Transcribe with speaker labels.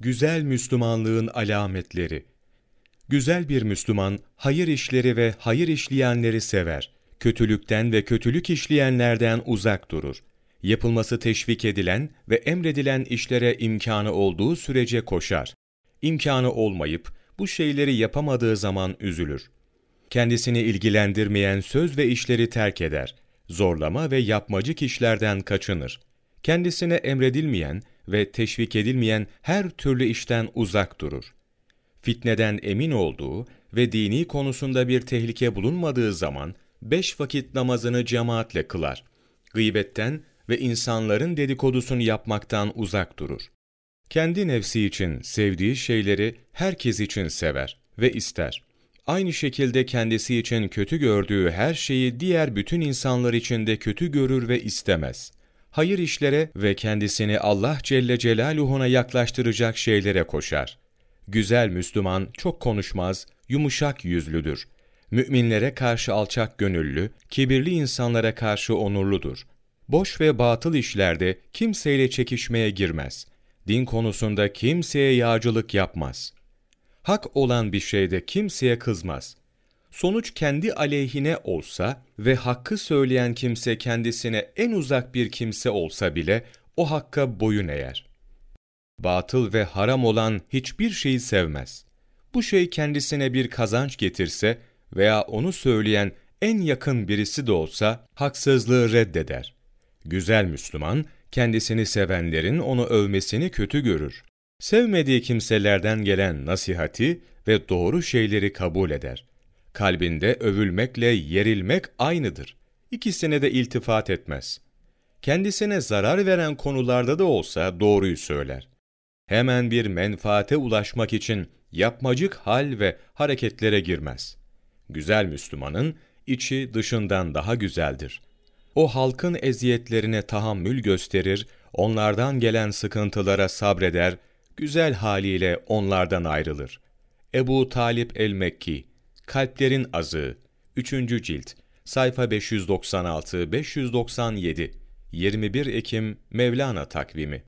Speaker 1: Güzel Müslümanlığın alametleri Güzel bir Müslüman, hayır işleri ve hayır işleyenleri sever. Kötülükten ve kötülük işleyenlerden uzak durur. Yapılması teşvik edilen ve emredilen işlere imkanı olduğu sürece koşar. İmkanı olmayıp bu şeyleri yapamadığı zaman üzülür. Kendisini ilgilendirmeyen söz ve işleri terk eder. Zorlama ve yapmacık işlerden kaçınır. Kendisine emredilmeyen ve teşvik edilmeyen her türlü işten uzak durur. Fitneden emin olduğu ve dini konusunda bir tehlike bulunmadığı zaman beş vakit namazını cemaatle kılar. Gıybetten ve insanların dedikodusunu yapmaktan uzak durur. Kendi nefsi için sevdiği şeyleri herkes için sever ve ister. Aynı şekilde kendisi için kötü gördüğü her şeyi diğer bütün insanlar için de kötü görür ve istemez. Hayır işlere ve kendisini Allah Celle Celaluhu'na yaklaştıracak şeylere koşar. Güzel Müslüman çok konuşmaz, yumuşak yüzlüdür. Müminlere karşı alçak gönüllü, kibirli insanlara karşı onurludur. Boş ve batıl işlerde kimseyle çekişmeye girmez. Din konusunda kimseye yağcılık yapmaz. Hak olan bir şeyde kimseye kızmaz. Sonuç kendi aleyhine olsa ve hakkı söyleyen kimse kendisine en uzak bir kimse olsa bile o hakka boyun eğer. Batıl ve haram olan hiçbir şeyi sevmez. Bu şey kendisine bir kazanç getirse veya onu söyleyen en yakın birisi de olsa haksızlığı reddeder. Güzel Müslüman, kendisini sevenlerin onu övmesini kötü görür. Sevmediği kimselerden gelen nasihati ve doğru şeyleri kabul eder. Kalbinde övülmekle yerilmek aynıdır. İkisine de iltifat etmez. Kendisine zarar veren konularda da olsa doğruyu söyler. Hemen bir menfaate ulaşmak için yapmacık hal ve hareketlere girmez. Güzel Müslümanın içi dışından daha güzeldir. O halkın eziyetlerine tahammül gösterir, onlardan gelen sıkıntılara sabreder, güzel haliyle onlardan ayrılır. Ebu Talip el-Mekki, Kalplerin Azığı, 3. cilt, sayfa 596-597, 21 Ekim Mevlana takvimi